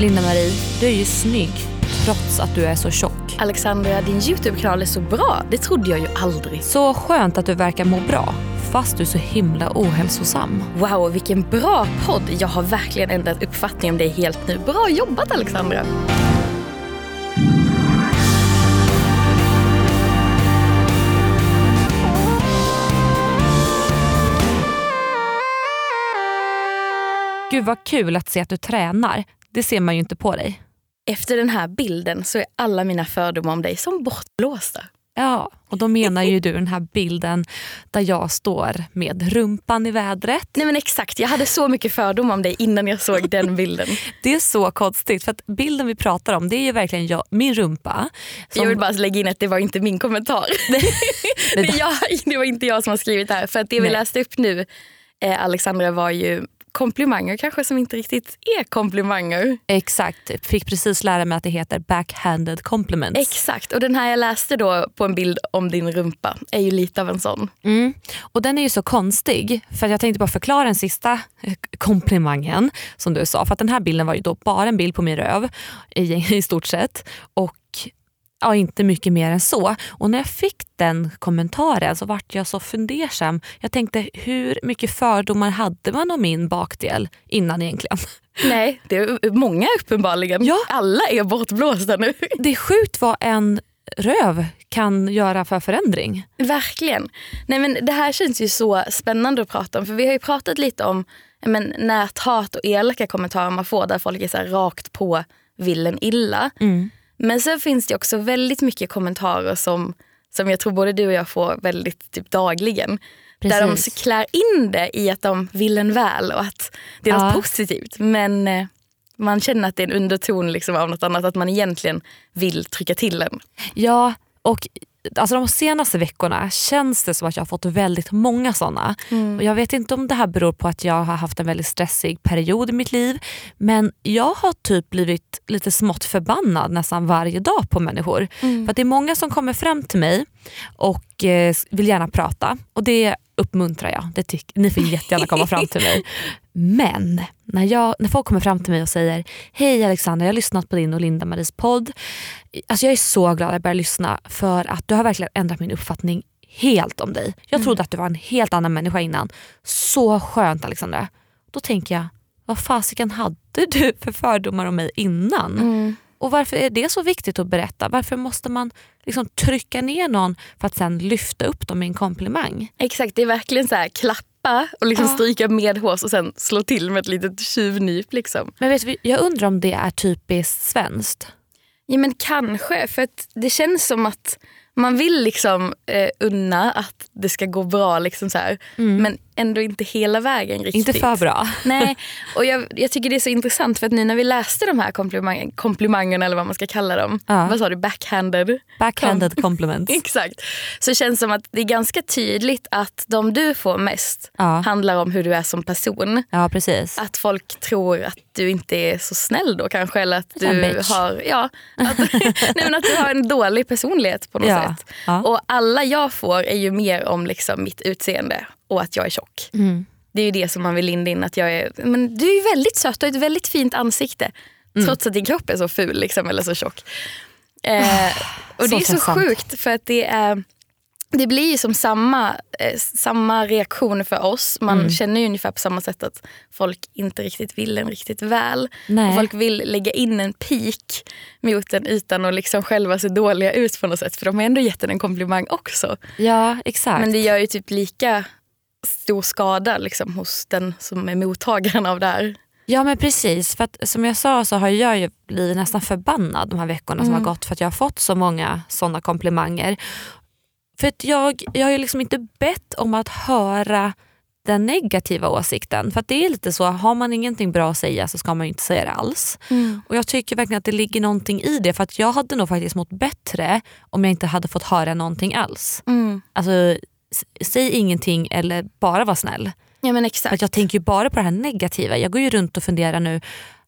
Linda-Marie, du är ju snygg trots att du är så tjock. Alexandra, din YouTube-kanal är så bra. Det trodde jag ju aldrig. Så skönt att du verkar må bra fast du är så himla ohälsosam. Wow, vilken bra podd. Jag har verkligen ändrat uppfattning om dig helt nu. Bra jobbat Alexandra. Gud vad kul att se att du tränar. Det ser man ju inte på dig. Efter den här bilden så är alla mina fördomar om dig som bortblåsta. Ja, och då menar ju du den här bilden där jag står med rumpan i vädret. Nej men exakt, jag hade så mycket fördomar om dig innan jag såg den bilden. Det är så konstigt för att bilden vi pratar om det är ju verkligen jag, min rumpa. Som... Jag vill bara lägga in att det var inte min kommentar. det, jag, det var inte jag som har skrivit det här. För att det vi Nej. läste upp nu eh, Alexandra var ju komplimanger kanske som inte riktigt är komplimanger. Exakt, fick precis lära mig att det heter backhanded compliments. Exakt, och den här jag läste då på en bild om din rumpa är ju lite av en sån. Mm. Och den är ju så konstig för jag tänkte bara förklara den sista komplimangen som du sa. För att den här bilden var ju då bara en bild på min röv i, i stort sett. Och ja, inte mycket mer än så. Och när jag fick den kommentaren så vart jag så fundersam. Jag tänkte hur mycket fördomar hade man om min bakdel innan egentligen? Nej, det är många uppenbarligen. Ja. Alla är bortblåsta nu. Det är sjukt vad en röv kan göra för förändring. Verkligen. Nej, men det här känns ju så spännande att prata om. För Vi har ju pratat lite om men, näthat och elaka kommentarer man får där folk är så rakt på villen illa. Mm. Men sen finns det också väldigt mycket kommentarer som, som jag tror både du och jag får väldigt typ dagligen. Precis. Där de klär in det i att de vill en väl och att det är ja. något positivt. Men eh, man känner att det är en underton liksom av något annat, att man egentligen vill trycka till en. Ja, och alltså de senaste veckorna känns det som att jag har fått väldigt många sådana. Mm. Och jag vet inte om det här beror på att jag har haft en väldigt stressig period i mitt liv. Men jag har typ blivit lite smått förbannad nästan varje dag på människor. Mm. För Det är många som kommer fram till mig och eh, vill gärna prata. Och det uppmuntrar jag. Det tyck, ni får jättegärna komma fram till mig. Men när, jag, när folk kommer fram till mig och säger Hej Alexandra, jag har lyssnat på din och Linda-Maries podd. Alltså jag är så glad att jag började lyssna för att du har verkligen ändrat min uppfattning helt om dig. Jag mm. trodde att du var en helt annan människa innan. Så skönt Alexandra. Då tänker jag, vad fasiken hade du för fördomar om mig innan? Mm. Och varför är det så viktigt att berätta? Varför måste man liksom trycka ner någon för att sen lyfta upp dem i en komplimang? Exakt, det är verkligen så här klappa och liksom ja. stryka medhårs och sen slå till med ett litet tjuvnyp. Liksom. Men vet du, jag undrar om det är typiskt svenskt? Ja men kanske, för det känns som att man vill liksom eh, unna att det ska gå bra liksom så mm. men ändå inte hela vägen riktigt. Inte för bra. Nej, och jag, jag tycker det är så intressant för att nu när vi läste de här komplimang, komplimangerna eller vad man ska kalla dem. Ja. Vad sa du? Backhanded? Backhanded compliments. Exakt. Så känns det som att det är ganska tydligt att de du får mest ja. handlar om hur du är som person. Ja precis. Att folk tror att du inte är så snäll då kanske eller att du har ja, att, nej, men att du har en dålig personlighet på något ja. sätt. Och alla jag får är ju mer om liksom mitt utseende och att jag är tjock. Mm. Det är ju det som man vill linda in. Att jag är, men du är väldigt söt och har ett väldigt fint ansikte. Mm. Trots att din kropp är så ful liksom, eller så tjock. Eh, och så det är så sjukt för att det är det blir ju som samma, eh, samma reaktion för oss. Man mm. känner ju ungefär på samma sätt att folk inte riktigt vill en riktigt väl. Och folk vill lägga in en pik mot en utan att liksom själva se dåliga ut på något sätt. För de har ändå gett en en komplimang också. Ja, exakt. Men det gör ju typ lika stor skada liksom, hos den som är mottagaren av det här. Ja men precis, för att, som jag sa så har jag ju blivit nästan förbannad de här veckorna mm. som har mm. gått för att jag har fått så många sådana komplimanger. För att jag, jag har ju liksom inte bett om att höra den negativa åsikten. För det är lite så, har man ingenting bra att säga så ska man inte säga det alls. Mm. Och Jag tycker verkligen att det ligger någonting i det. För att jag hade nog faktiskt mått bättre om jag inte hade fått höra någonting alls. Mm. Alltså, säg ingenting eller bara var snäll. Ja, men exakt. För jag tänker ju bara på det här negativa. Jag går ju runt och funderar nu,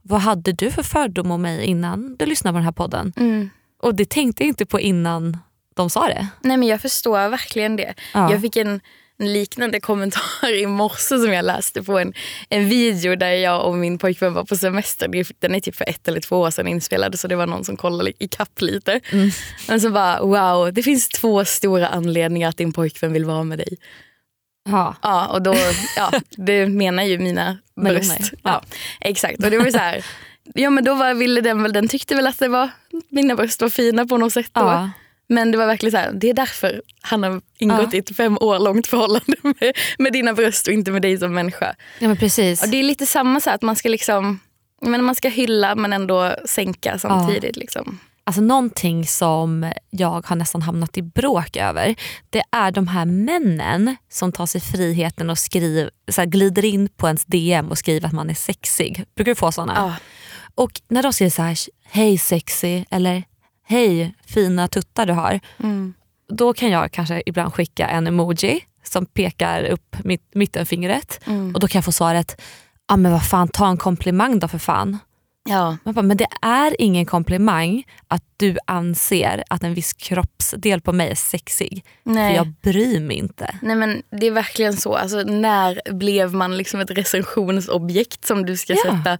vad hade du för fördom om mig innan du lyssnade på den här podden? Mm. Och det tänkte jag inte på innan de sa det. Nej men jag förstår verkligen det. Ja. Jag fick en en liknande kommentar i morse som jag läste på en, en video där jag och min pojkvän var på semester. Den är typ för ett eller två år sedan inspelad så det var någon som kollade i kapp lite. Mm. Men så bara wow, det finns två stora anledningar att din pojkvän vill vara med dig. Ja. ja, och då, ja, det menar ju mina bröst. Ja. ja. exakt, och det var så här, ja men då var, ville den väl, den tyckte väl att det var, mina bröst var fina på något sätt. Då. Ja. Men det var verkligen så här, det är därför han har ingått ja. i ett fem år långt förhållande med, med dina bröst och inte med dig som människa. Ja men precis. Och det är lite samma så här, att man ska liksom, men man ska hylla men ändå sänka samtidigt. Ja. Liksom. Alltså någonting som jag har nästan hamnat i bråk över det är de här männen som tar sig friheten och skriv, så här, glider in på ens DM och skriver att man är sexig. Brukar du få såna? Ja. Och när de säger så här, hej sexy eller hej fina tuttar du har. Mm. Då kan jag kanske ibland skicka en emoji som pekar upp mitt, mittenfingret mm. och då kan jag få svaret, ah, men vad fan ta en komplimang då för fan. Ja. Man bara, men det är ingen komplimang att du anser att en viss kroppsdel på mig är sexig. Nej. För jag bryr mig inte. Nej men Det är verkligen så. Alltså, när blev man liksom ett recensionsobjekt som du ska ja. sätta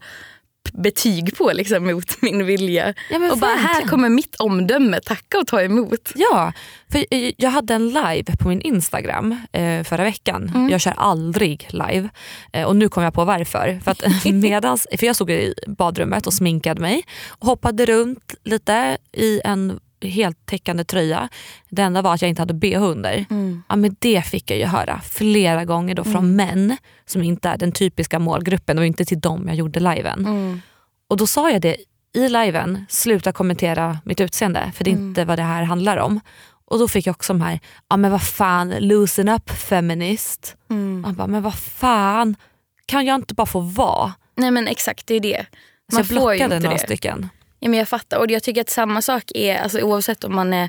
betyg på liksom, mot min vilja. Ja, och bara här kommer mitt omdöme, tacka och ta emot. Ja, för jag hade en live på min Instagram eh, förra veckan. Mm. Jag kör aldrig live eh, och nu kom jag på varför. För, att medans, för Jag stod i badrummet och sminkade mig och hoppade runt lite i en heltäckande tröja. Det enda var att jag inte hade bh under. Mm. Ja, men det fick jag ju höra flera gånger då från mm. män som inte är den typiska målgruppen. Det var inte till dem jag gjorde liven. Mm. Och då sa jag det i liven, sluta kommentera mitt utseende för det är mm. inte vad det här handlar om. Och då fick jag också de här, ja men vad fan, loosen up feminist. Mm. Bara, men vad fan, kan jag inte bara få vara? Nej men exakt, det är det. Man så jag blockade några det. stycken. Ja, men jag fattar och jag tycker att samma sak är, alltså, oavsett om man är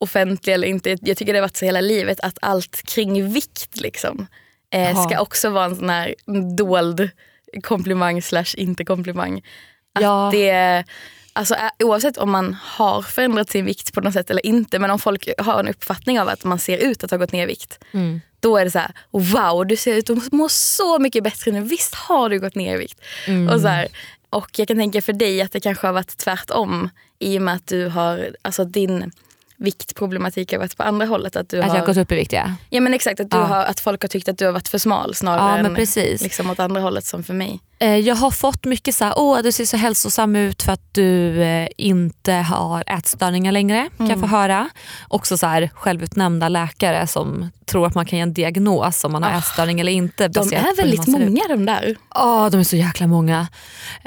offentlig eller inte, jag tycker det har varit så hela livet att allt kring vikt liksom, eh, ska också vara en sån här dold komplimang slash inte komplimang. Att ja. det, alltså, oavsett om man har förändrat sin vikt på något sätt eller inte men om folk har en uppfattning av att man ser ut att ha gått ner i vikt. Mm. Då är det så här, wow du ser ut att må så mycket bättre nu. Visst har du gått ner i vikt. Mm. Och så här, och jag kan tänka för dig att det kanske har varit tvärtom i och med att du har, alltså din viktproblematik har varit på andra hållet. Att, du att har, jag har gått upp i vikt ja. Ja men exakt, att, du ja. har, att folk har tyckt att du har varit för smal snarare ja, än liksom åt andra hållet som för mig. Eh, jag har fått mycket så här, åh du ser så hälsosam ut för att du eh, inte har ätstörningar längre. Mm. Kan jag få mm. höra. Också så här, självutnämnda läkare som tror att man kan ge en diagnos om man har oh, ätstörning eller inte. De är väldigt många de där. Ja oh, de är så jäkla många.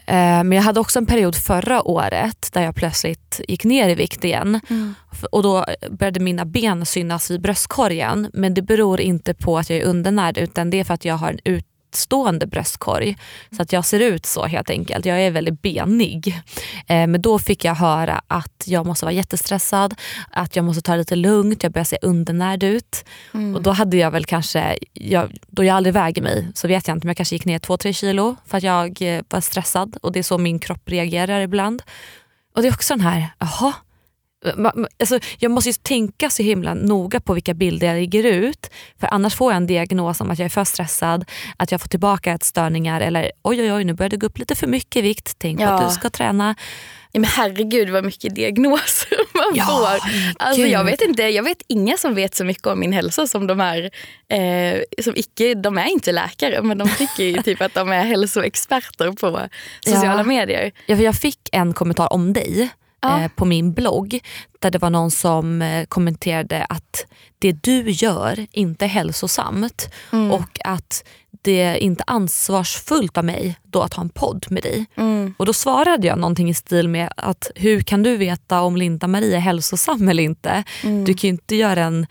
Eh, men jag hade också en period förra året där jag plötsligt gick ner i vikt igen. Mm. Och Då började mina ben synas vid bröstkorgen men det beror inte på att jag är undernärd utan det är för att jag har en ut utstående bröstkorg. Så att jag ser ut så helt enkelt. Jag är väldigt benig. Eh, men då fick jag höra att jag måste vara jättestressad, att jag måste ta det lite lugnt, jag börjar se undernärd ut. Mm. Och då hade jag väl kanske, jag, då jag aldrig väger mig så vet jag inte men jag kanske gick ner 2-3 kilo för att jag eh, var stressad och det är så min kropp reagerar ibland. Och det är också den här, jaha Alltså, jag måste ju tänka så himla noga på vilka bilder jag lägger ut. För annars får jag en diagnos om att jag är för stressad, att jag får tillbaka störningar eller oj oj oj nu börjar det gå upp lite för mycket i vikt, tänk ja. att du ska träna. Ja, men herregud vad mycket diagnoser man ja, får. Alltså, jag, vet inte, jag vet inga som vet så mycket om min hälsa som de är. Eh, som icke, de är inte läkare men de tycker ju typ att de är hälsoexperter på sociala ja. medier. Ja, för jag fick en kommentar om dig ja. Eh, på min blogg där det var någon som eh, kommenterade att det du gör inte är hälsosamt mm. och att det är inte ansvarsfullt av mig då att ha en podd med dig. Mm. Och Då svarade jag någonting i stil med att hur kan du veta om Linda Marie är hälsosam eller inte? Mm. Du kan ju inte göra en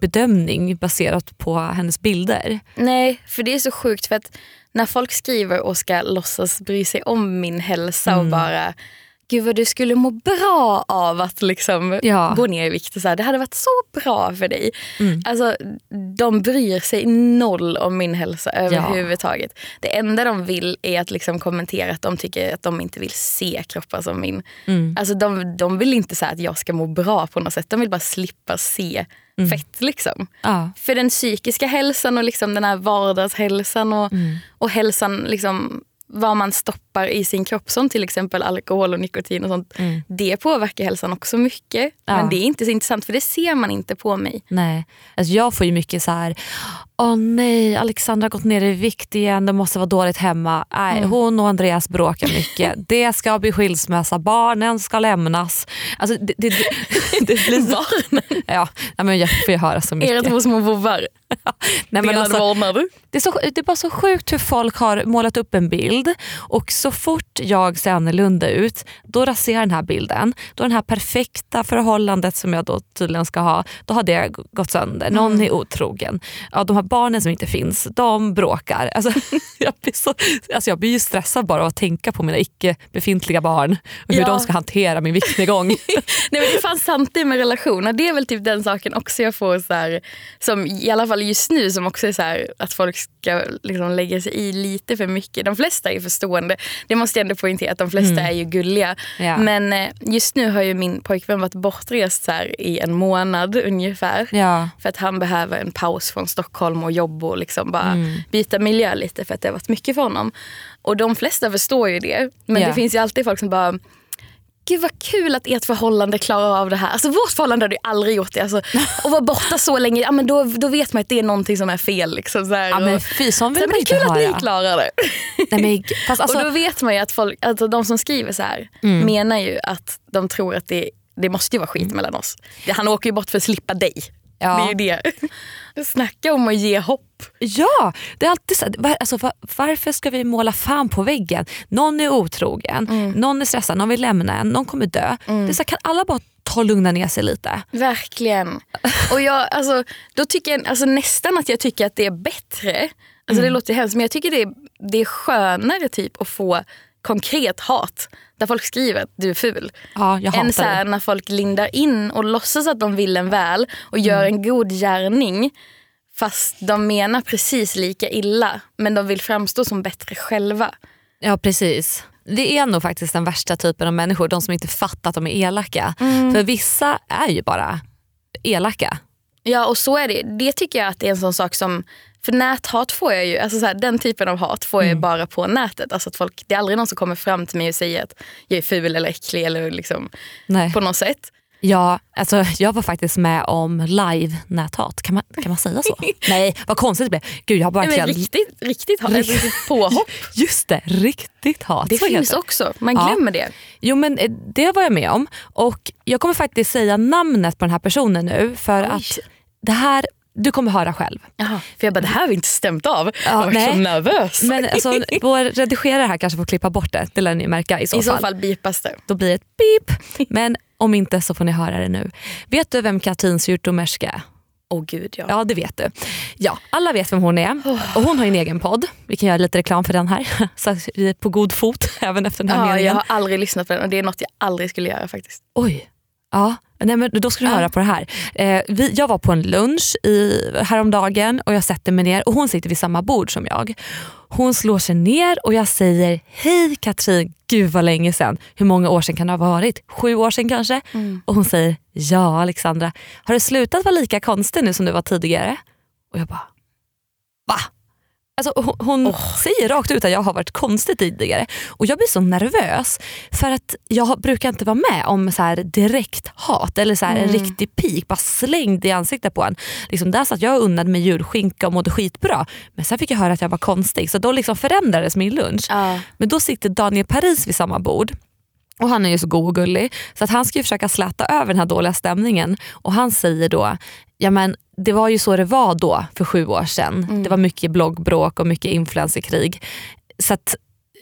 bedömning baserat på hennes bilder. Nej, för det är så sjukt för att när folk skriver och ska låtsas bry sig om min hälsa och mm. bara gud vad du skulle må bra av att liksom ja. gå ner i vikt. Och så här, det hade varit så bra för dig. Mm. Alltså, de bryr sig noll om min hälsa överhuvudtaget. Ja. Det enda de vill är att liksom kommentera att de tycker att de inte vill se kroppar som min. Mm. Alltså, de, de vill inte så att jag ska må bra på något sätt. De vill bara slippa se mm. fett. Liksom. Ja. För den psykiska hälsan och liksom den här vardagshälsan och, mm. och hälsan liksom, vad man stoppar i sin kropp som till exempel alkohol och nikotin och sånt. Mm. Det påverkar hälsan också mycket. Ja. Men det är inte så intressant för det ser man inte på mig. Nej, alltså jag får ju mycket så här, åh nej Alexandra har gått ner i vikt igen, det måste vara dåligt hemma. Nej, mm. Hon och Andreas bråkar mycket. det ska bli skilsmässa, barnen ska lämnas. Alltså, det, det, det, det blir så, barnen? Ja, men jag får ju höra så mycket. Era två små vovvar. nej, men alltså, det, är så, det är bara så sjukt hur folk har målat upp en bild och så fort jag ser annorlunda ut, då raserar den här bilden. Då det här perfekta förhållandet som jag då tydligen ska ha, då har det gått sönder. Någon mm. är otrogen. Ja, de här barnen som inte finns, de bråkar. Alltså, jag, blir så, alltså jag blir ju stressad bara av att tänka på mina icke befintliga barn och hur ja. de ska hantera min viktnedgång. Nej, men det fanns samtidigt med relationer, det är väl typ den saken också jag får så här, som i alla fall just nu som också är så här, att folk ska liksom lägga sig i lite för mycket. De flesta är förstående. Det måste jag ändå poängtera att de flesta mm. är ju gulliga. Ja. Men eh, just nu har ju min pojkvän varit bortrest så i en månad ungefär. Ja. För att han behöver en paus från Stockholm och jobb och liksom bara mm. byta miljö lite för att det har varit mycket för honom. Och de flesta förstår ju det. Men ja. det finns ju alltid folk som bara Gud vad kul att ert förhållande klarar av det här. Alltså vårt förhållande hade ju aldrig gjort det. Alltså, att vara borta så länge, ja, men då, då vet man att det är någonting som är fel. Liksom, så här, ja, men fy, sån vill man inte höra. Kul att ni klarar det. Nej, men, fast alltså, och då vet man ju att folk, alltså, de som skriver så här mm. menar ju att de tror att det, det måste ju vara skit mm. mellan oss. Han åker ju bort för att slippa dig. Ja. Det är ju det. Snacka om att ge hopp. Ja, det är alltid så. Var, alltså, var, varför ska vi måla fan på väggen? Någon är otrogen, mm. någon är stressad, någon vill lämna en, någon kommer dö. Mm. Det är så, kan alla bara ta och lugna ner sig lite? Verkligen. Och jag, alltså, då tycker jag alltså, nästan att jag tycker att det är bättre. Alltså, mm. Det låter hemskt men jag tycker det är, det är skönare typ att få konkret hat där folk skriver att du är ful. Ja, än så här, när folk lindar in och låtsas att de vill en väl och gör mm. en god gärning fast de menar precis lika illa men de vill framstå som bättre själva. Ja precis. Det är nog faktiskt den värsta typen av människor, de som inte fattar att de är elaka. Mm. För vissa är ju bara elaka. Ja och så är det. Det tycker jag att det är en sån sak som för näthat får jag ju, alltså så här, den typen av hat får jag mm. bara på nätet. Alltså att folk, det är aldrig någon som kommer fram till mig och säger att jag är ful eller äcklig eller liksom på något sätt. Ja, alltså jag var faktiskt med om live-näthat. Kan man, kan man säga så? Nej, vad konstigt det blev. Gud, jag har bara Nej, riktigt, riktigt hat, riktigt påhopp. Just det, riktigt hat. Det så finns också, man glömmer ja. det. Jo men eh, det var jag med om och jag kommer faktiskt säga namnet på den här personen nu för Oj. att det här du kommer höra själv. Jaha, för jag bara, det här har vi inte stämt av. Ja, jag var nej. så nervös. Men alltså, vår redigerare här kanske får klippa bort det. Det lär ni märka i så I fall. I så fall bipas det. Då blir det ett beep. Men om inte så får ni höra det nu. Vet du vem Katrin Syrtomerska är? Åh oh, gud ja. Ja det vet du. Ja, alla vet vem hon är. Och hon har en egen podd. Vi kan göra lite reklam för den här. Så att vi är på god fot även efter den här ja, meningen. Jag har aldrig lyssnat på den och det är något jag aldrig skulle göra faktiskt. Oj. Ja, Nej, men då ska du höra på det här. Eh, vi, jag var på en lunch i, häromdagen och jag sätter mig ner och hon sitter vid samma bord som jag. Hon slår sig ner och jag säger hej Katrin, gud vad länge sedan. Hur många år sedan kan det ha varit? Sju år sedan kanske? Mm. Och hon säger ja Alexandra, har du slutat vara lika konstig nu som du var tidigare? Och jag bara va? Alltså, hon oh. säger rakt ut att jag har varit konstig tidigare och jag blir så nervös för att jag brukar inte vara med om så direkt hat eller så mm. en riktig pik bara slängd i ansiktet på en. Liksom där satt jag och unnade mig julskinka och mådde skitbra men sen fick jag höra att jag var konstig så då liksom förändrades min lunch. Uh. Men då sitter Daniel Paris vid samma bord och Han är ju så god och gullig så att han ska försöka släta över den här dåliga stämningen och han säger då ja men det var ju så det var då för sju år sedan. Mm. Det var mycket bloggbråk och mycket influencerkrig. Så att,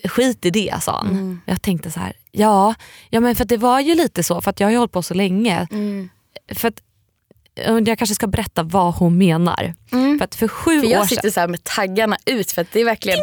skit i det sa han. Mm. Jag tänkte så här, ja, ja men för det var ju lite så för jag har ju hållit på så länge. Mm. För att, jag kanske ska berätta vad hon menar. Mm. För att för sju för jag år sitter så med taggarna ut för att det är verkligen,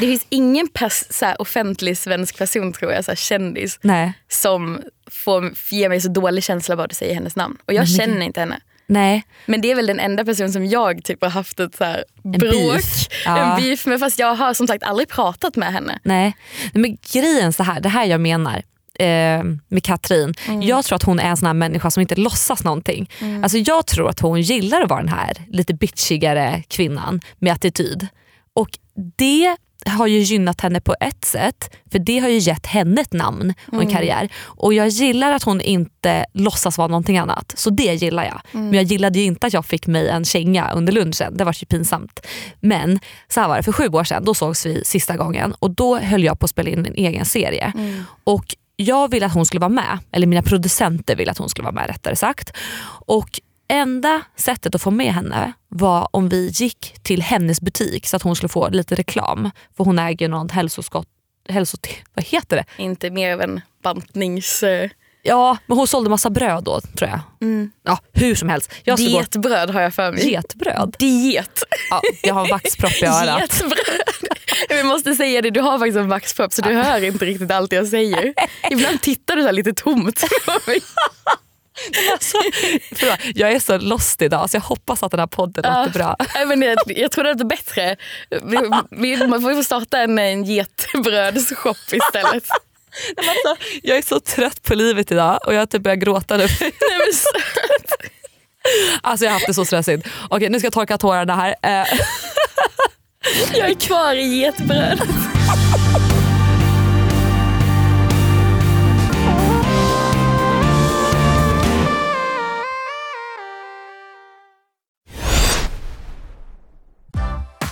det finns ingen pers, så offentlig svensk person tror jag, så här, kändis, Nej. som får ge mig så dålig känsla bara du säger hennes namn. Och jag känner inte henne. Nej. Men det är väl den enda person som jag typ har haft ett så här bråk, en beef, ja. en beef med fast jag har som sagt aldrig pratat med henne. Nej, men grejen så här, det här jag menar eh, med Katrin. Mm. Jag tror att hon är en sån här människa som inte låtsas någonting. Mm. Alltså jag tror att hon gillar att vara den här lite bitchigare kvinnan med attityd. Och det har ju gynnat henne på ett sätt, för det har ju gett henne ett namn och en mm. karriär. Och jag gillar att hon inte låtsas vara någonting annat, så det gillar jag. Mm. Men jag gillade ju inte att jag fick mig en känga under lunchen, det var ju pinsamt. Men så här var det, för sju år sedan då sågs vi sista gången och då höll jag på att spela in en egen serie. Mm. Och jag ville att hon skulle vara med, eller mina producenter ville att hon skulle vara med rättare sagt. Och enda sättet att få med henne var om vi gick till hennes butik så att hon skulle få lite reklam. För hon äger någon hälsoskott, hälsot, vad heter det? Inte mer än bantnings... Ja, men hon sålde massa bröd då tror jag. Mm. Ja, hur som helst. Jag Dietbröd har jag för mig. Getbröd? Diet. Ja, jag har vaxpropp i örat. Getbröd. Vi måste säga det, du har faktiskt en vaxpropp så du hör inte riktigt allt jag säger. Ibland tittar du så lite tomt på mig. Alltså, förlåt, jag är så lost idag så jag hoppas att den här podden låter bra. men jag, jag tror det låter bättre. Vi, vi, man får starta en, en getbrödsshop istället. Nej, alltså, jag är så trött på livet idag och jag typ börjat gråta nu. Nej, men alltså jag har haft det så stressigt. Okej nu ska jag torka tårarna här. Eh. Jag är kvar i getbrödet.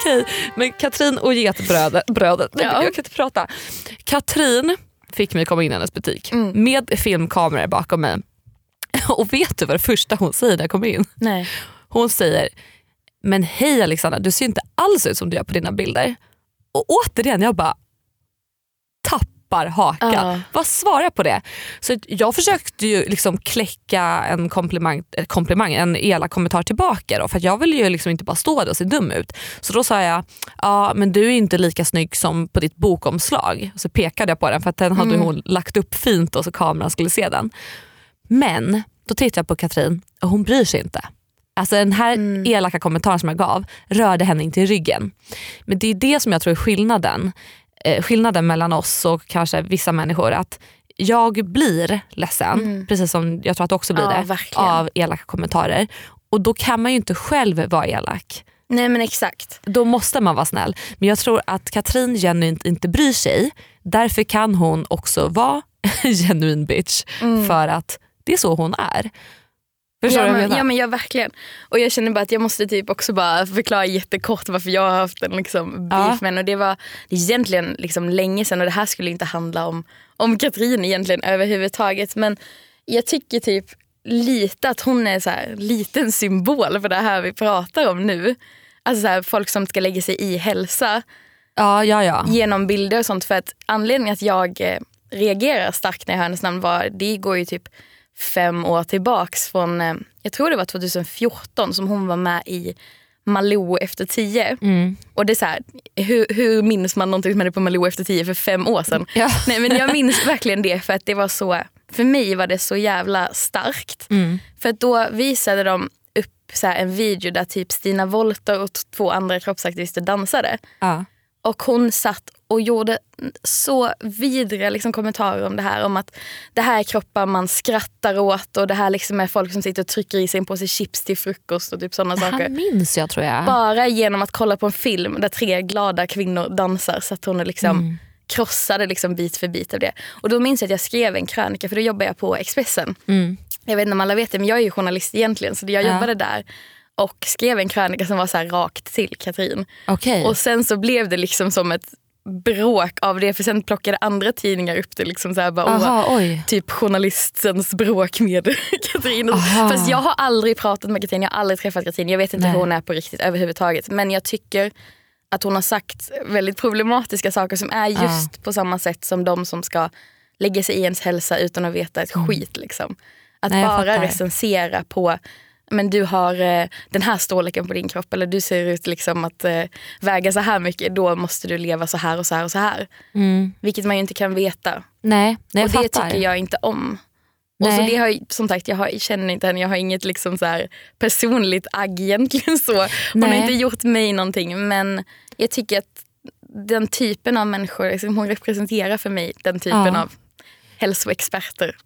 Okej, men Katrin och getbrödet, brödet, ja. jag kan inte prata. Katrin fick mig komma in i hennes butik mm. med filmkameror bakom mig. Och vet du vad det första hon säger när jag kommer in? Nej. Hon säger, men hej Alexandra du ser inte alls ut som du gör på dina bilder. Och återigen, jag bara tappar hakan. Uh. Vad svarar jag på det? Så jag försökte ju liksom kläcka en komplimang, komplimang en elak kommentar tillbaka då, för jag vill ju liksom inte bara stå där och se dum ut. Så då sa jag, ja men du är inte lika snygg som på ditt bokomslag. Så pekade jag på den för att den hade mm. hon lagt upp fint och så kameran skulle se den. Men då tittade jag på Katrin och hon bryr sig inte. Alltså den här mm. elaka kommentaren som jag gav rörde henne inte i ryggen. Men det är det som jag tror är skillnaden. Eh, skillnaden mellan oss och kanske vissa människor. Att jag blir ledsen, mm. precis som jag tror att du också blir ja, det, verkligen. av elaka kommentarer. Och då kan man ju inte själv vara elak. Nej men exakt. Då måste man vara snäll. Men jag tror att Katrin genuint inte bryr sig. Därför kan hon också vara genuin bitch. Mm. För att det är så hon är. Förstår ja, men, ja men jag verkligen. Och jag känner bara att jag måste typ också bara förklara jättekort varför jag har haft en liksom beef ja. med och det var egentligen liksom länge sedan och det här skulle inte handla om, om Katrin egentligen överhuvudtaget. Men jag tycker typ lite att hon är en liten symbol för det här vi pratar om nu. Alltså så här, folk som ska lägga sig i hälsa ja, ja, ja. genom bilder och sånt. För att anledningen att jag eh, reagerar starkt när jag hör hennes namn var, det går ju typ fem år tillbaks från, eh, jag tror det var 2014 som hon var med i Malou efter tio. Mm. Och det är så här, hur, hur minns man någonting som hände på Malou efter tio för fem år sedan? Ja. Nej, men jag minns verkligen det för att det var så, för mig var det så jävla starkt. Mm. För att då visade de upp så en video där typ Stina Wolter och två andra kroppsaktivister dansade. Ja. Och hon satt och gjorde så vidriga liksom, kommentarer om det här. Om att det här är kroppar man skrattar åt och det här liksom är folk som sitter och trycker i sig en påse chips till frukost och typ sådana saker. Det här minns jag tror jag. Bara genom att kolla på en film där tre glada kvinnor dansar så att hon liksom mm. krossade liksom bit för bit av det. Och då minns jag att jag skrev en krönika för då jobbade jag på Expressen. Mm. Jag vet inte om alla vet det men jag är ju journalist egentligen så jag jobbade ja. där. Och skrev en krönika som var så rakt till Katrin. Okay. Och sen så blev det liksom som ett bråk av det för sen plockade andra tidningar upp det. Liksom så här, bara, Aha, typ journalistens bråk med Katrin. Aha. Fast jag har aldrig pratat med Katrin, jag har aldrig träffat Katrin. Jag vet inte Nej. hur hon är på riktigt överhuvudtaget. Men jag tycker att hon har sagt väldigt problematiska saker som är just ah. på samma sätt som de som ska lägga sig i ens hälsa utan att veta ett mm. skit. Liksom. Att Nej, bara recensera på men du har eh, den här storleken på din kropp eller du ser ut liksom att eh, väga så här mycket, då måste du leva så här och så här och så här. Mm. Vilket man ju inte kan veta. Nej, nej och det fattar. tycker jag inte om. Nej. Och så det har, som sagt, jag, har, jag känner inte henne, jag har inget liksom så här personligt agg egentligen. Så. Hon nej. har inte gjort mig någonting men jag tycker att den typen av människor, liksom, hon representerar för mig den typen ja. av hälsoexperter.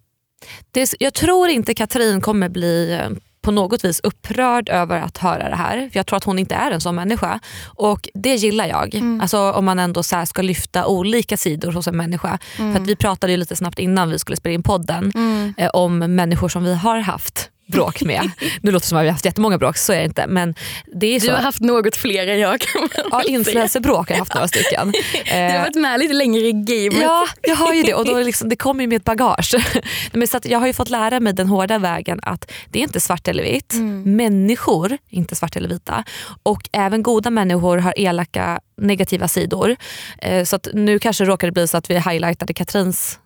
Det, jag tror inte Katrin kommer bli eh, på något vis upprörd över att höra det här. För Jag tror att hon inte är en sån människa. Och det gillar jag. Mm. Alltså Om man ändå så ska lyfta olika sidor hos en människa. Mm. För att Vi pratade ju lite snabbt innan vi skulle spela in podden mm. eh, om människor som vi har haft bråk med. nu låter det som att vi har haft jättemånga bråk, så är det inte. Men det är så. Du har haft något fler än jag kan man Ja, influencerbråk har jag haft några stycken. du har varit med lite längre i gamet. Ja, jag har ju det och då liksom, det kommer ju med ett bagage. Men så jag har ju fått lära mig den hårda vägen att det är inte svart eller vitt. Mm. Människor inte svart eller vita. Och även goda människor har elaka negativa sidor. Eh, så att nu kanske råkade det bli så att vi highlightade Katrins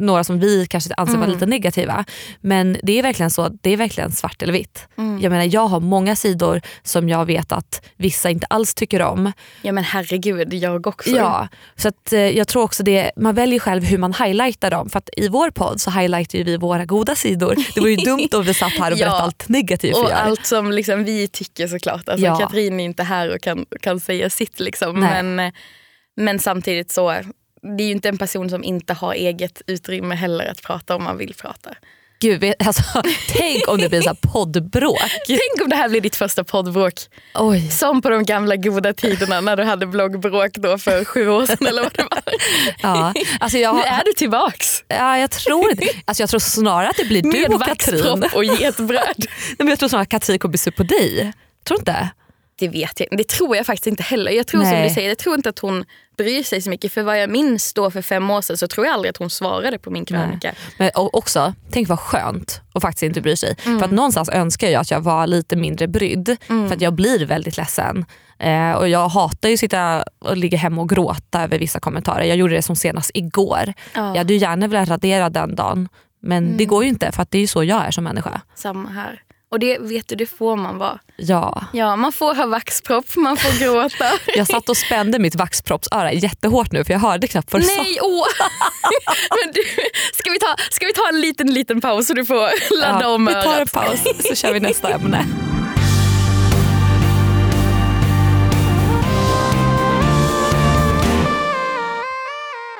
några som vi kanske anser mm. vara lite negativa. Men det är verkligen så, det är verkligen svart eller vitt. Mm. Jag menar jag har många sidor som jag vet att vissa inte alls tycker om. Ja men herregud, jag också. Ja, så att, eh, jag tror också det, man väljer själv hur man highlightar dem. För att i vår podd så highlightar vi våra goda sidor. Det var ju dumt om vi satt här och berättade ja. allt negativt Och allt som liksom vi tycker såklart. Alltså, ja. Katrin är inte här och kan, kan säga sitt. Liksom. Men, eh, men samtidigt så det är ju inte en person som inte har eget utrymme heller att prata om man vill prata. Gud, alltså, tänk om det blir så poddbråk. tänk om det här blir ditt första poddbråk. Oj. Som på de gamla goda tiderna när du hade bloggbråk då för sju år sedan eller vad det var. Ja, alltså jag, nu är du tillbaks. Ja, jag tror. Alltså jag tror snarare att det blir du och Katrin. Och getbröd. jag tror snarare att Katrin kommer se på dig. Tror du inte? Det vet jag Det tror jag faktiskt inte heller. Jag tror Nej. som du säger, jag tror inte att hon bryr sig så mycket. För vad jag minns då för fem år sedan så tror jag aldrig att hon svarade på min krönika. Men också, tänk vad skönt att faktiskt inte bry sig. Mm. För att någonstans önskar jag att jag var lite mindre brydd. Mm. För att jag blir väldigt ledsen. Eh, och jag hatar ju att sitta och ligga hemma och gråta över vissa kommentarer. Jag gjorde det som senast igår. Ja. Jag hade gärna velat radera den dagen. Men mm. det går ju inte för att det är så jag är som människa. Samma här. Och det vet du, det får man vara. Ja. ja man får ha vaxpropp, man får gråta. jag satt och spände mitt vaxproppsöra jättehårt nu för jag hörde knappt vad du Nej, sa. Åh. Men du, ska, vi ta, ska vi ta en liten liten paus så du får ladda ja, om örat? Vi tar en paus så kör vi nästa ämne.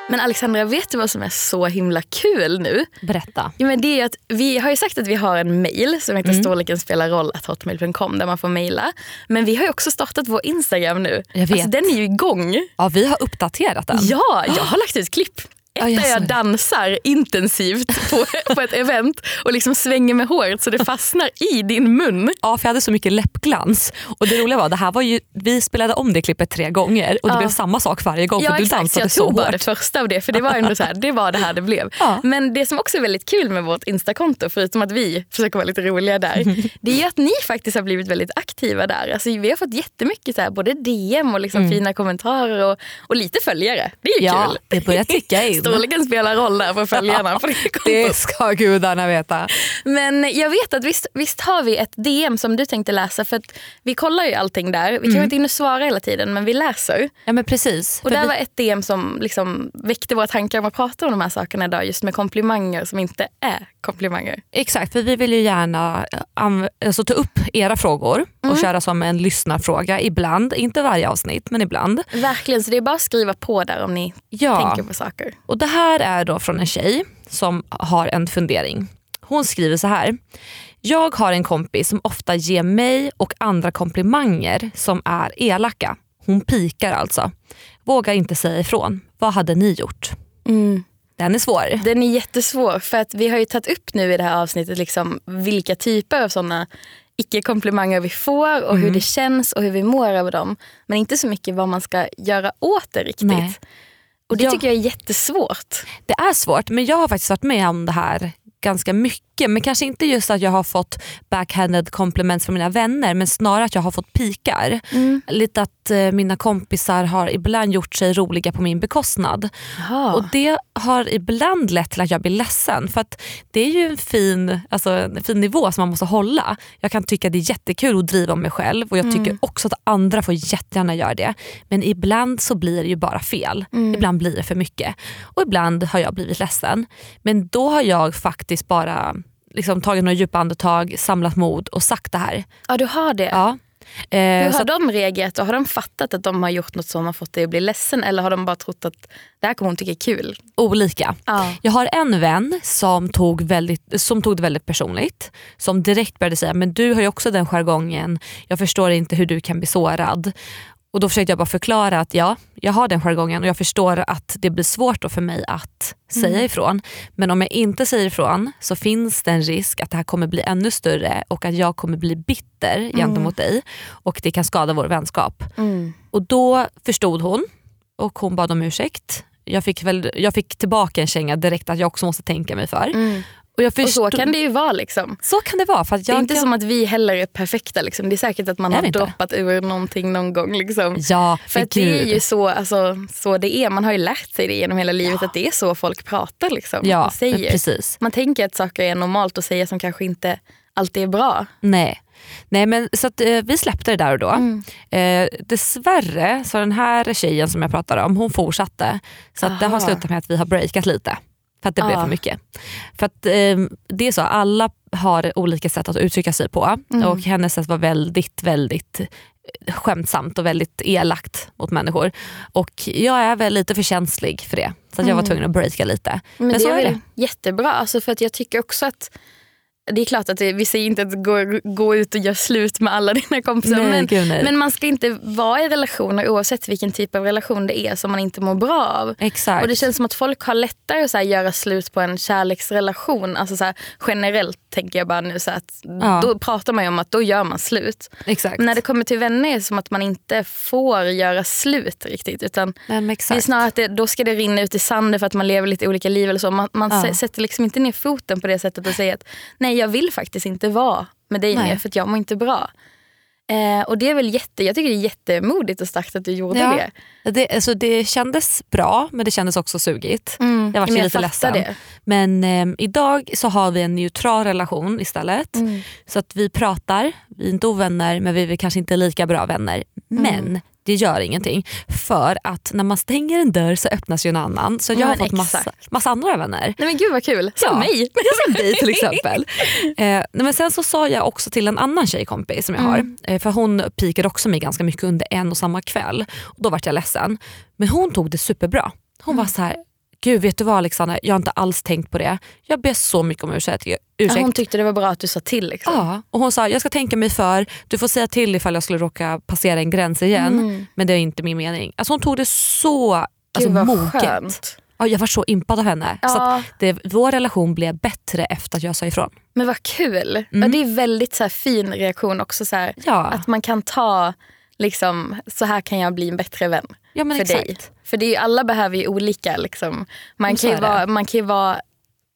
Men Alexandra, vet du vad som är så himla kul nu? Berätta. Ja, men det är att vi har ju sagt att vi har en mail som heter mm. storleken spelar roll hotmail.com där man får mejla. Men vi har ju också startat vår Instagram nu. Jag vet. Alltså, den är ju igång. Ja, vi har uppdaterat den. Ja, jag har lagt ut klipp ett där jag dansar intensivt på, på ett event och liksom svänger med håret så det fastnar i din mun. Ja, för jag hade så mycket läppglans. Och det roliga var, det här var ju, vi spelade om det klippet tre gånger och det ja. blev samma sak varje gång ja, för du exakt, dansade jag så hårt. Jag tog bara det första av det för det var ändå så här, det var det här det blev. Ja. Men det som också är väldigt kul med vårt Instakonto, förutom att vi försöker vara lite roliga där, det är att ni faktiskt har blivit väldigt aktiva där. Alltså, vi har fått jättemycket så här, både DM och liksom mm. fina kommentarer och, och lite följare. Det är ju ja, kul. Det börjar ticka in. Storleken spelar roll där för följarna. På det, det ska gudarna veta. Men jag vet att visst, visst har vi ett DM som du tänkte läsa. För vi kollar ju allting där. Vi kan mm. inte in och svara hela tiden men vi läser. Ja men precis. Och där vi... var ett DM som liksom väckte våra tankar om att prata om de här sakerna idag. Just med komplimanger som inte är komplimanger. Exakt, för vi vill ju gärna alltså, ta upp era frågor och mm. köra som en lyssnarfråga ibland. Inte varje avsnitt men ibland. Verkligen, så det är bara att skriva på där om ni ja. tänker på saker. Och Det här är då från en tjej som har en fundering. Hon skriver så här. Jag har en kompis som ofta ger mig och andra komplimanger som är elaka. Hon pikar alltså. Vågar inte säga ifrån. Vad hade ni gjort? Mm. Den är svår. Den är jättesvår för att vi har ju tagit upp nu i det här avsnittet liksom vilka typer av sådana icke-komplimanger vi får och mm. hur det känns och hur vi mår över dem. Men inte så mycket vad man ska göra åt det riktigt. Nej. Och det ja. tycker jag är jättesvårt. Det är svårt men jag har faktiskt varit med om det här ganska mycket. Men kanske inte just att jag har fått backhanded compliments från mina vänner men snarare att jag har fått pikar. Mm. Lite att eh, mina kompisar har ibland gjort sig roliga på min bekostnad. Aha. Och Det har ibland lett till att jag blir ledsen. För att det är ju en fin, alltså, en fin nivå som man måste hålla. Jag kan tycka det är jättekul att driva om mig själv och jag tycker mm. också att andra får jättegärna göra det. Men ibland så blir det ju bara fel. Mm. Ibland blir det för mycket. Och ibland har jag blivit ledsen. Men då har jag faktiskt bara liksom, tagit några djupa andetag, samlat mod och sagt det här. Ja du har det? Ja. Eh, Hur har de reagerat? Har de fattat att de har gjort något som har fått dig att bli ledsen eller har de bara trott att det här kommer hon tycka är kul? Olika. Ah. Jag har en vän som tog, väldigt, som tog det väldigt personligt. Som direkt började säga, men du har ju också den jargongen, jag förstår inte hur du kan bli sårad. Och Då försökte jag bara förklara att ja, jag har den jargongen och jag förstår att det blir svårt för mig att säga mm. ifrån. Men om jag inte säger ifrån så finns det en risk att det här kommer bli ännu större och att jag kommer bli bitter mm. gentemot dig och det kan skada vår vänskap. Mm. Och Då förstod hon och hon bad om ursäkt. Jag fick, väl, jag fick tillbaka en känga direkt att jag också måste tänka mig för. Mm. Och, jag och så kan det ju vara. Liksom. Så kan det vara. För det är inte kan... som att vi heller är perfekta. Liksom. Det är säkert att man har inte. droppat ur någonting någon gång. Liksom. Ja, för att det är ju så, alltså, så det är. Man har ju lärt sig det genom hela livet ja. att det är så folk pratar. Liksom, ja, säger. Precis. Man tänker att saker är normalt att säga som kanske inte alltid är bra. Nej. Nej men så att, eh, vi släppte det där och då. Mm. Eh, dessvärre så den här tjejen som jag pratade om hon fortsatte. Så att det har slutat med att vi har breakat lite. För att det blev för mycket. För att, eh, det är så, alla har olika sätt att uttrycka sig på mm. och hennes sätt var väldigt, väldigt eh, skämtsamt och väldigt elakt mot människor. Och jag är väl lite för känslig för det. Så jag var mm. tvungen att breaka lite. Men, Men det så är, är det. jättebra, alltså för att jag tycker också att det är klart att det, vi säger inte att gå, gå ut och göra slut med alla dina kompisar. Nej, men, gud, men, man ska inte vara i relationer oavsett vilken typ av relation det är som man inte mår bra av. Exakt. Och Det känns som att folk har lättare att så här, göra slut på en kärleksrelation. Alltså, så här, generellt tänker jag bara nu. Så att, ja. Då pratar man ju om att då gör man slut. Exakt. När det kommer till vänner är det som att man inte får göra slut riktigt. Utan det är snarare att det, då ska det rinna ut i sanden för att man lever lite olika liv. Eller så. Man, man ja. sätter liksom inte ner foten på det sättet och säger att nej jag vill faktiskt inte vara med dig Nej. mer för jag mår inte bra. Eh, och det är väl jätte, Jag tycker det är jättemodigt och starkt att du gjorde ja. det. Det, alltså det kändes bra men det kändes också sugigt. Mm. Jag var jag lite ledsen. Det. Men eh, idag så har vi en neutral relation istället. Mm. Så att vi pratar, vi är inte ovänner men vi är kanske inte lika bra vänner. Mm. Men det gör ingenting. För att när man stänger en dörr så öppnas ju en annan. Så jag har fått massa, massa, andra vänner. Nej men gud vad kul, som ja, mig. som dig till exempel. eh, men sen så sa jag också till en annan tjejkompis som jag har, mm. eh, för hon pikade också mig ganska mycket under en och samma kväll. Och då vart jag ledsen. Men hon tog det superbra. Hon mm. var så här, Gud vet du vad Alexandra, jag har inte alls tänkt på det. Jag ber så mycket om ursäkt. ursäkt. Hon tyckte det var bra att du sa till. Liksom. Ja, och hon sa jag ska tänka mig för, du får säga till ifall jag skulle råka passera en gräns igen. Mm. Men det är inte min mening. Alltså hon tog det så alltså, moget. Ja, jag var så impad av henne. Ja. Så det, vår relation blev bättre efter att jag sa ifrån. Men vad kul. Mm. Ja, det är väldigt så här, fin reaktion också. Så här, ja. Att man kan ta, liksom, så här kan jag bli en bättre vän ja, för exakt. dig. För det är, alla behöver ju olika. Liksom. Man, kan ju vara, man kan ju vara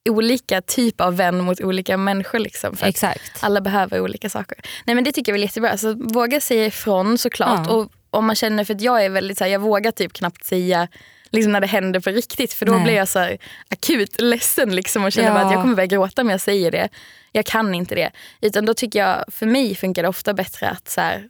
olika typ av vän mot olika människor. Liksom, för Exakt. Alla behöver olika saker. Nej men Det tycker jag är jättebra. Alltså, våga säga ifrån såklart. Ja. Och om man känner, för jag är väldigt så här, jag vågar typ knappt säga liksom när det händer på riktigt. För då Nej. blir jag så här, akut ledsen liksom, och känner ja. att jag kommer börja gråta om jag säger det. Jag kan inte det. Utan då tycker jag, för mig funkar det ofta bättre att så här,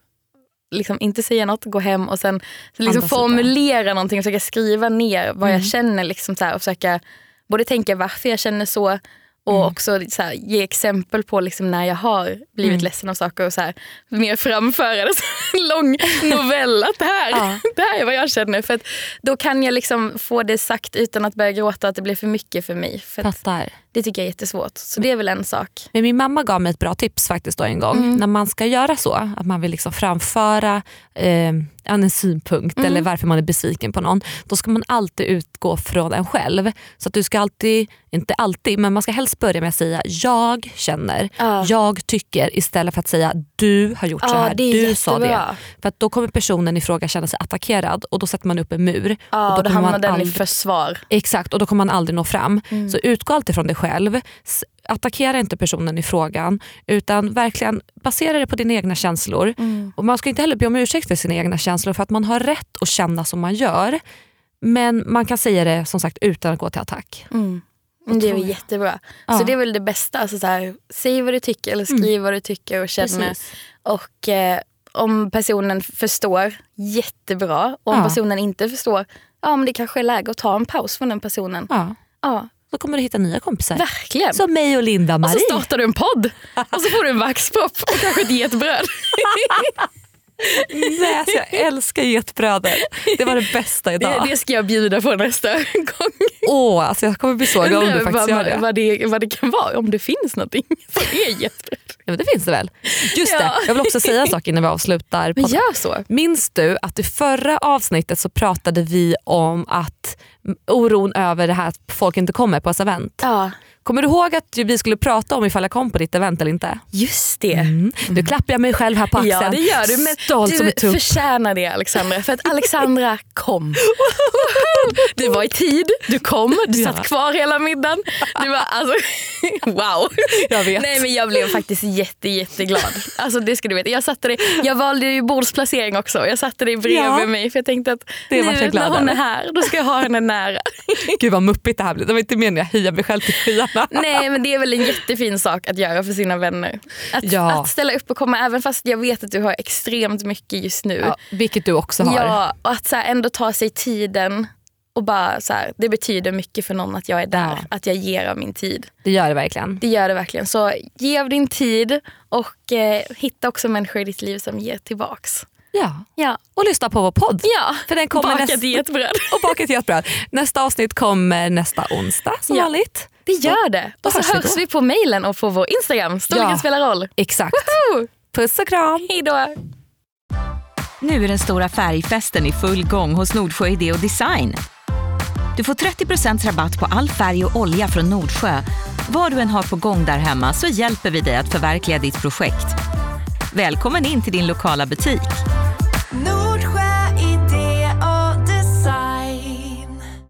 liksom inte säga något, gå hem och sen liksom formulera någonting och försöka skriva ner vad mm. jag känner. Liksom så här, och försöka både tänka varför jag känner så och mm. också så här, ge exempel på liksom när jag har blivit mm. ledsen av saker och så här, mer framföra det en lång novell. Att det, här, ja. det här är vad jag känner. För då kan jag liksom få det sagt utan att börja gråta att det blir för mycket för mig. För Fattar. Det tycker jag är jättesvårt. Så det är väl en sak. Men min mamma gav mig ett bra tips faktiskt då en gång. Mm. När man ska göra så, att man vill liksom framföra eh, en synpunkt mm. eller varför man är besviken på någon. Då ska man alltid utgå från en själv. Så att du ska alltid, inte alltid, men man ska helst börja med att säga jag känner, uh. jag tycker istället för att säga du har gjort uh, så här, du jättebra. sa det. För att då kommer personen i fråga känna sig attackerad och då sätter man upp en mur. Uh, och då, då hamnar den aldrig, i försvar. Exakt och då kommer man aldrig nå fram. Mm. Så utgå alltid från dig själv attackera inte personen i frågan utan verkligen basera det på dina egna känslor. Mm. Och Man ska inte heller be om ursäkt för sina egna känslor för att man har rätt att känna som man gör. Men man kan säga det som sagt utan att gå till attack. Mm. Det är jättebra. Ja. Så det är väl det bästa. Alltså så här, säg vad du tycker eller skriv mm. vad du tycker och känner. Precis. Och eh, om personen förstår, jättebra. Och om ja. personen inte förstår, ja men det kanske är läge att ta en paus från den personen. Ja. Ja, då kommer du hitta nya kompisar. Verkligen. Som mig och Linda-Marie. Och så startar du en podd och så får du en vaxpropp och kanske ett getbröd. Nej, alltså jag älskar getbrödet. Det var det bästa idag. Det, det ska jag bjuda på nästa gång. Åh, alltså jag kommer bli så glad om du faktiskt vad, gör det. Vad, det. vad det kan vara, om det finns någonting som är getbröd. Ja, men det finns det väl. Just ja. det, jag vill också säga en sak innan vi avslutar. Men gör så. Minns du att i förra avsnittet så pratade vi om att oron över det här att folk inte kommer på ens event. Ja. Kommer du ihåg att vi skulle prata om ifall jag kom på ditt event eller inte? Just det. Mm. Nu klappar jag mig själv här på axeln. Ja det gör du. Men Stolt du som förtjänar det Alexandra. För att Alexandra kom. Du var i tid, du kom, du satt kvar hela middagen. Du var, alltså, wow. Jag vet. Nej men jag blev faktiskt jätte, jätteglad. Alltså, det ska du veta. Jag, satte dig, jag valde ju bordsplacering också. Jag satte dig bredvid ja. mig för jag tänkte att det nu när hon är här då ska jag ha henne nära. Gud vad muppigt det här blir. Det var inte meningen att höja mig själv till skyarna. Nej men det är väl en jättefin sak att göra för sina vänner. Att, ja. att ställa upp och komma även fast jag vet att du har extremt mycket just nu. Ja, vilket du också har. Ja, och att så här, ändå ta sig tiden och bara så här, det betyder mycket för någon att jag är där, ja. att jag ger av min tid. Det gör det verkligen. Det gör det verkligen. Så ge av din tid och eh, hitta också människor i ditt liv som ger tillbaks. Ja. ja. Och lyssna på vår podd. Ja. För den kommer baka ett getbröd. och baka ett getbröd. Nästa avsnitt kommer nästa onsdag som ja. vanligt. Det gör det. Och så hörs, hörs vi, vi, på mailen och på vår Instagram. Storleken ja. spelar roll. Exakt. Woho! Puss och kram. Hej då. Nu är den stora färgfesten i full gång hos Nordsjö Idé och Design. Du får 30% rabatt på all färg och olja från Nordsjö. Vad du än har på gång där hemma så hjälper vi dig att förverkliga ditt projekt. Välkommen in till din lokala butik.